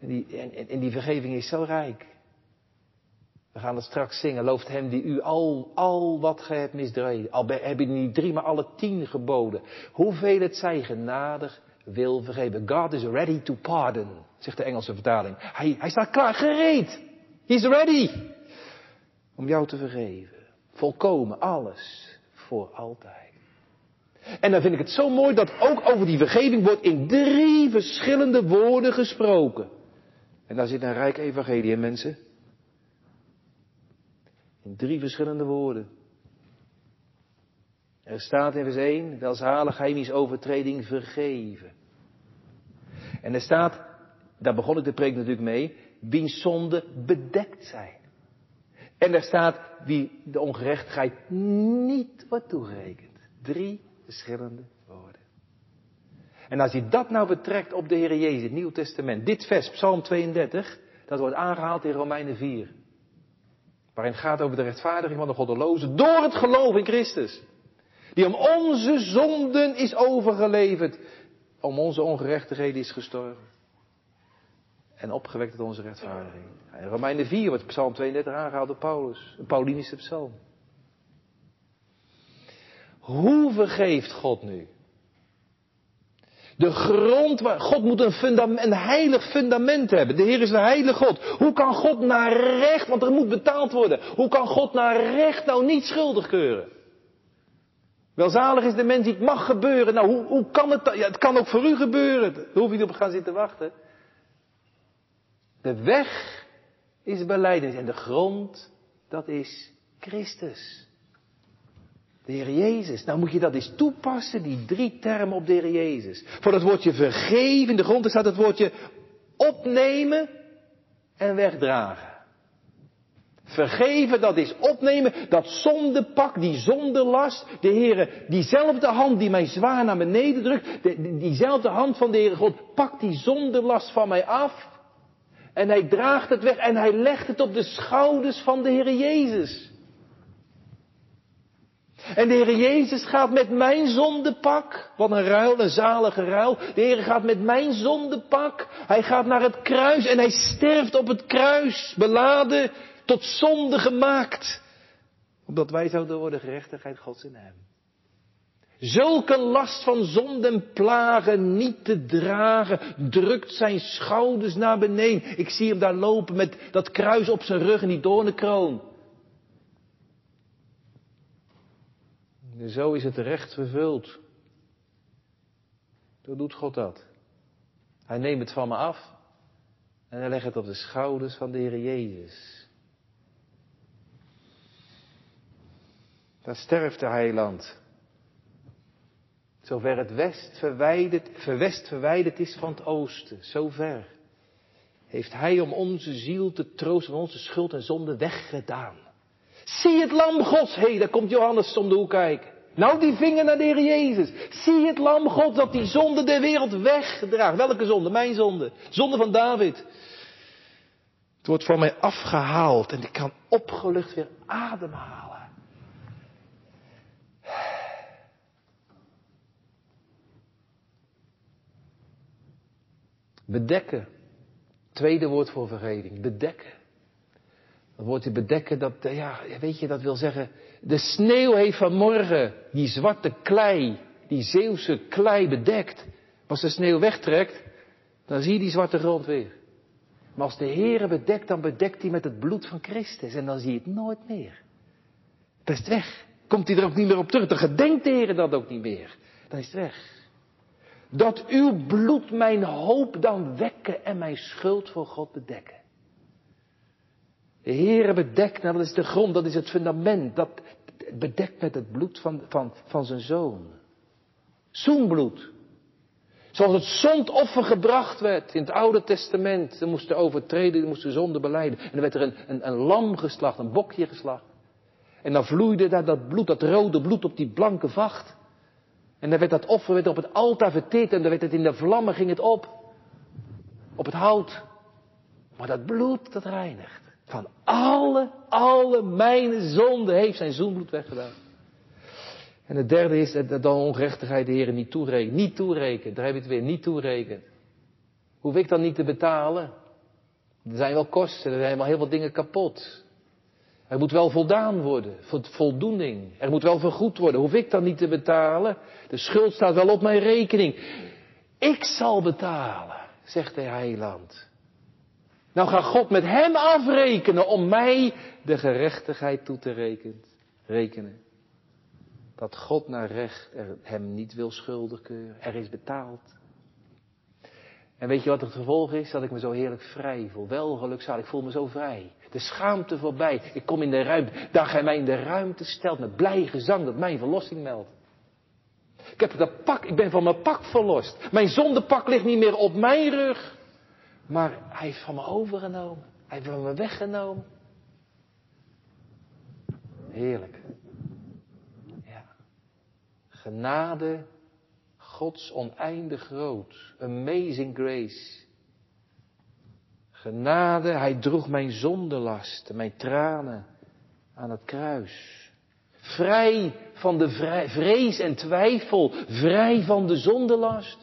En die, en, en die vergeving is zo rijk. We gaan het straks zingen. Looft hem die u al, al wat gij hebt misdreven. Al heb je niet drie, maar alle tien geboden. Hoeveel het zij genadig wil vergeven. God is ready to pardon, zegt de Engelse vertaling. Hij, hij staat klaar, gereed. He's ready. Om jou te vergeven. Volkomen, alles. Voor altijd. En dan vind ik het zo mooi dat ook over die vergeving wordt in drie verschillende woorden gesproken. En daar zit een rijk evangelie in, mensen. In drie verschillende woorden. Er staat in vers 1, welzalig overtreding vergeven. En er staat, daar begon ik de preek natuurlijk mee, wiens zonde bedekt zijn. En er staat wie de ongerechtigheid niet wordt toegerekend. Drie verschillende woorden. En als je dat nou betrekt op de Heer Jezus, het Nieuw Testament, dit vers, Psalm 32, dat wordt aangehaald in Romeinen 4. Waarin het gaat over de rechtvaardiging van de goddelozen door het geloof in Christus. Die om onze zonden is overgeleverd. Om onze ongerechtigheden is gestorven. En opgewekt tot onze rechtvaardiging. In Romeinen 4 wordt Psalm 32 aangehaald door Paulus. Een Paulinische psalm. Hoe vergeeft God nu? De grond waar God moet een, fundament, een heilig fundament hebben. De Heer is een heilige God. Hoe kan God naar recht, want er moet betaald worden. Hoe kan God naar recht nou niet schuldig keuren? Welzalig is de mens die het mag gebeuren. Nou, hoe, hoe kan het? Ja, het kan ook voor u gebeuren. Daar hoef je niet op gaan zitten wachten. De weg is beleiding en de grond, dat is Christus. De Heer Jezus. Nou moet je dat eens toepassen, die drie termen op de Heer Jezus. Voor dat woordje vergeven, in de grond staat het woordje opnemen en wegdragen. Vergeven, dat is opnemen, dat zondepak, die zondelast. De Heere, diezelfde hand die mij zwaar naar beneden drukt, diezelfde hand van de Heere God, pakt die zondelast van mij af. En hij draagt het weg en hij legt het op de schouders van de Heere Jezus. En de Heer Jezus gaat met mijn zondepak, wat een ruil, een zalige ruil. De Heer gaat met mijn zondepak, hij gaat naar het kruis en hij sterft op het kruis, beladen, tot zonde gemaakt. Opdat wij zouden worden gerechtigheid Gods in hem. Zulke last van zonde en plagen niet te dragen, drukt zijn schouders naar beneden. Ik zie hem daar lopen met dat kruis op zijn rug en die doornenkroon. Zo is het recht vervuld. Zo doet God dat. Hij neemt het van me af en hij legt het op de schouders van de Heer Jezus. Daar sterft de heiland. Zover het west verwijderd, verwest verwijderd is van het oosten, zo ver, heeft hij om onze ziel te troosten onze schuld en zonde weggedaan. Zie het lam Gods, hé, hey, daar komt Johannes om de hoek kijken. Nou die vinger naar de Heer Jezus. Zie het lam God dat die zonde der wereld wegdraagt. Welke zonde? Mijn zonde. Zonde van David. Het wordt van mij afgehaald en ik kan opgelucht weer ademhalen. Bedekken. Tweede woord voor vergeving. Bedekken. Dat woordje bedekken, dat, eh, ja, weet je, dat wil zeggen, de sneeuw heeft vanmorgen die zwarte klei, die Zeeuwse klei bedekt. Als de sneeuw wegtrekt, dan zie je die zwarte grond weer. Maar als de Heere bedekt, dan bedekt hij met het bloed van Christus en dan zie je het nooit meer. Dan is het weg. Komt hij er ook niet meer op terug. Dan gedenkt de Heer dat ook niet meer. Dan is het weg. Dat uw bloed mijn hoop dan wekken en mijn schuld voor God bedekken. De Heere bedekt, nou dat is de grond, dat is het fundament, dat bedekt met het bloed van, van, van zijn zoon. Zoenbloed. Zoals het zondoffer gebracht werd in het Oude Testament. Ze moesten overtreden, ze moesten zonde beleiden. En dan werd er een, een, een lam geslacht, een bokje geslacht. En dan vloeide daar dat bloed, dat rode bloed op die blanke vacht. En dan werd dat offer werd op het altaar verteerd en dan werd het in de vlammen, ging het op. Op het hout. Maar dat bloed, dat reinigt. Van alle, alle mijn zonden heeft zijn zoenbloed weggedaan. En het derde is dat de ongerechtigheid de Heer niet toerekent. Niet toerekent, daar heb je het weer, niet toerekent. Hoef ik dan niet te betalen? Er zijn wel kosten, er zijn wel heel veel dingen kapot. Er moet wel voldaan worden, voldoening. Er moet wel vergoed worden. Hoef ik dan niet te betalen? De schuld staat wel op mijn rekening. Ik zal betalen, zegt de heiland. Nou gaat God met hem afrekenen om mij de gerechtigheid toe te rekenen. Dat God naar recht hem niet wil schuldig. Er is betaald. En weet je wat het gevolg is? Dat ik me zo heerlijk vrij voel. Wel gelukzalig, ik voel me zo vrij. De schaamte voorbij. Ik kom in de ruimte. Daar gij mij in de ruimte stelt met blij gezang dat mijn verlossing meldt. Ik heb dat pak, ik ben van mijn pak verlost. Mijn zondepak ligt niet meer op mijn rug. Maar hij heeft van me overgenomen. Hij heeft van me weggenomen. Heerlijk. Ja. Genade, Gods oneindig groot. Amazing grace. Genade, hij droeg mijn zondelast, mijn tranen aan het kruis. Vrij van de vrees en twijfel, vrij van de zondelast.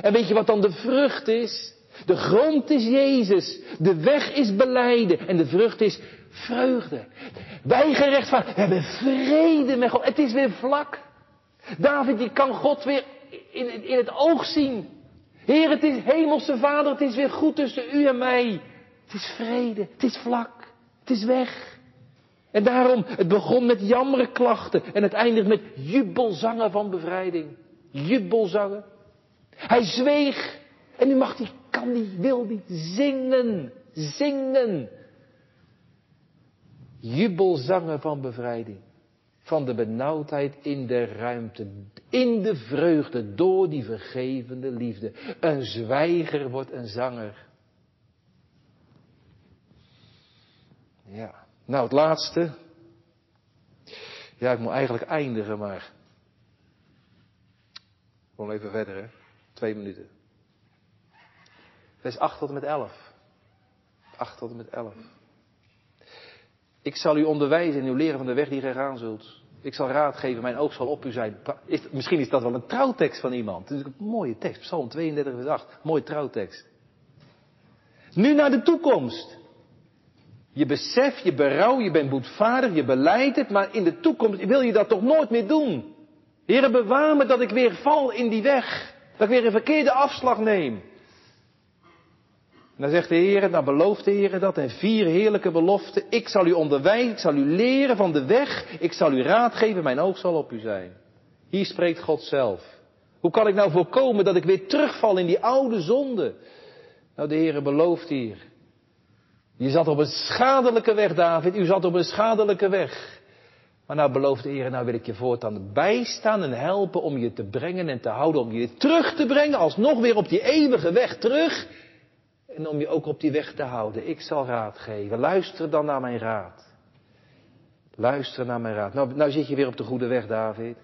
En weet je wat dan de vrucht is? De grond is Jezus. De weg is beleiden. En de vrucht is vreugde. Wij gerechtvaardigd. Hebben vrede met God. Het is weer vlak. David, je kan God weer in, in het oog zien. Heer, het is hemelse vader. Het is weer goed tussen u en mij. Het is vrede. Het is vlak. Het is weg. En daarom, het begon met jammerklachten en het eindigt met jubelzangen van bevrijding. Jubelzangen. Hij zweeg en nu mag hij, kan hij, wil hij zingen, zingen. Jubelzangen van bevrijding. Van de benauwdheid in de ruimte. In de vreugde door die vergevende liefde. Een zwijger wordt een zanger. Ja. Nou, het laatste. Ja, ik moet eigenlijk eindigen, maar. Gewoon even verder, hè. Twee minuten. Vers 8 tot en met 11. 8 tot en met 11. Ik zal u onderwijzen in uw leren van de weg die gij gaan zult. Ik zal raad geven, mijn oog zal op u zijn. Is, misschien is dat wel een trouwtekst van iemand. Het is een mooie tekst, Psalm 32, vers 8. Mooie trouwtekst. Nu naar de toekomst. Je beseft, je berouw, je bent boetvaardig, je beleidt het, maar in de toekomst wil je dat toch nooit meer doen. Heere, bewaar me dat ik weer val in die weg. Dat ik weer een verkeerde afslag neem. En dan zegt de Heer, dan belooft de Heer dat en vier heerlijke beloften. Ik zal u onderwijzen, ik zal u leren van de weg, ik zal u raad geven, mijn oog zal op u zijn. Hier spreekt God zelf. Hoe kan ik nou voorkomen dat ik weer terugval in die oude zonde? Nou, de Heer belooft hier. Je zat op een schadelijke weg, David, u zat op een schadelijke weg. Maar nou belooft de Heer, nou wil ik je voortaan bijstaan en helpen om je te brengen en te houden, om je terug te brengen, alsnog weer op die eeuwige weg terug. En om je ook op die weg te houden. Ik zal raad geven. Luister dan naar mijn raad. Luister naar mijn raad. Nou, nou zit je weer op de goede weg, David.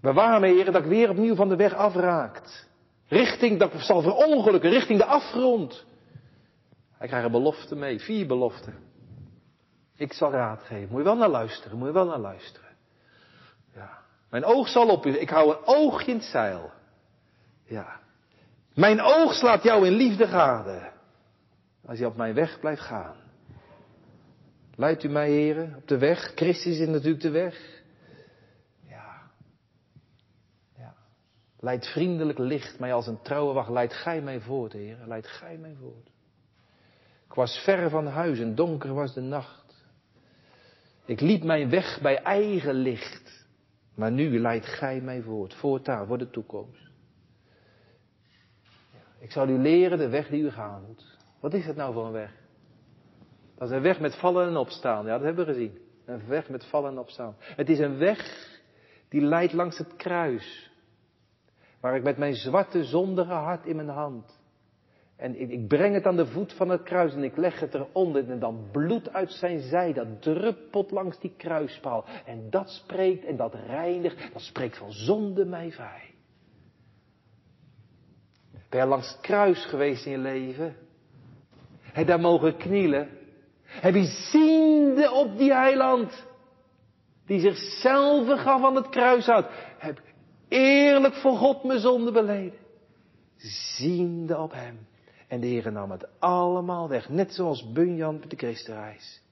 Bewaar me, heren, dat ik weer opnieuw van de weg afraakt. Richting, dat ik zal verongelukken, richting de afgrond. Hij krijgt een belofte mee, vier beloften. Ik zal raad geven. Moet je wel naar luisteren, moet je wel naar luisteren. Ja. Mijn oog zal op u. Ik hou een oogje in het zeil. Ja. Mijn oog slaat jou in liefde gade. Als je op mijn weg blijft gaan. Leidt u mij, heren, op de weg. Christus is natuurlijk de weg. Ja. Ja. Leid vriendelijk licht mij als een trouwe wacht. Leid gij mij voort, heren. Leid gij mij voort. Ik was ver van huis en donker was de nacht. Ik liep mijn weg bij eigen licht. Maar nu leidt gij mij voort. Voortaan, voor de toekomst. Ik zal u leren de weg die u gaan moet. Wat is het nou voor een weg? Dat is een weg met vallen en opstaan. Ja, dat hebben we gezien. Een weg met vallen en opstaan. Het is een weg die leidt langs het kruis. Waar ik met mijn zwarte zondige hart in mijn hand. En ik breng het aan de voet van het kruis en ik leg het eronder. En dan bloed uit zijn zij, dat druppelt langs die kruispaal. En dat spreekt en dat reinigt, dat spreekt van zonde mij vrij. Ben je langs het kruis geweest in je leven? Heb daar mogen knielen? Heb je ziende op die heiland, die zichzelf gaf aan het kruis uit, heb eerlijk voor God mijn zonde beleden? Ziende op hem. En de Heer nam het allemaal weg, net zoals Bunjan met de Christenreis.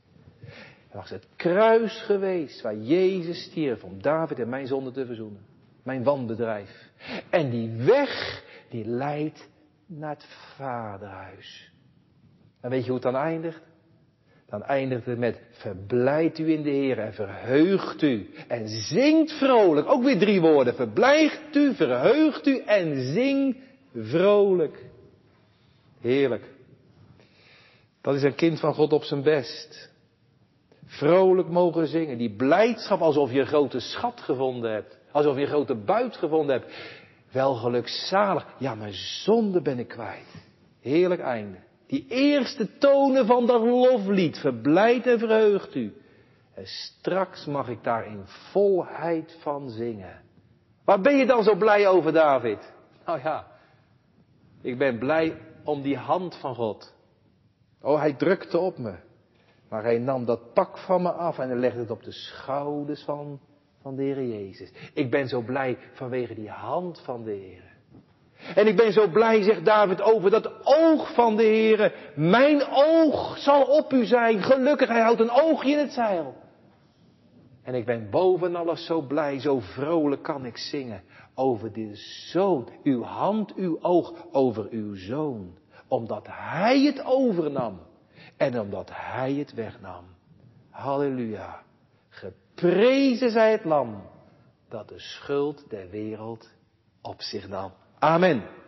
Er was het kruis geweest waar Jezus stierf om David en mijn zonde te verzoenen. Mijn wanbedrijf. En die weg die leidt naar het vaderhuis. En weet je hoe het dan eindigt? Dan eindigt het met verblijft u in de Heer en verheugt u en zingt vrolijk. Ook weer drie woorden. Verblijft u, verheugt u en zing vrolijk. Heerlijk. Dat is een kind van God op zijn best. Vrolijk mogen zingen. Die blijdschap alsof je een grote schat gevonden hebt. Alsof je een grote buit gevonden hebt. Wel gelukzalig. Ja, mijn zonde ben ik kwijt. Heerlijk einde. Die eerste tonen van dat loflied. Verblijd en verheugt u. En straks mag ik daar in volheid van zingen. Waar ben je dan zo blij over, David? Nou ja, ik ben blij om die hand van God. Oh, hij drukte op me. Maar hij nam dat pak van me af en hij legde het op de schouders van van de Heer Jezus. Ik ben zo blij vanwege die hand van de Heer. En ik ben zo blij, zegt David, over dat oog van de Heer. Mijn oog zal op u zijn. Gelukkig, hij houdt een oogje in het zeil. En ik ben boven alles zo blij, zo vrolijk kan ik zingen over de zoon. Uw hand, uw oog over uw zoon. Omdat hij het overnam en omdat Hij het wegnam. Halleluja. Geprezen zij het lam dat de schuld der wereld op zich nam. Amen.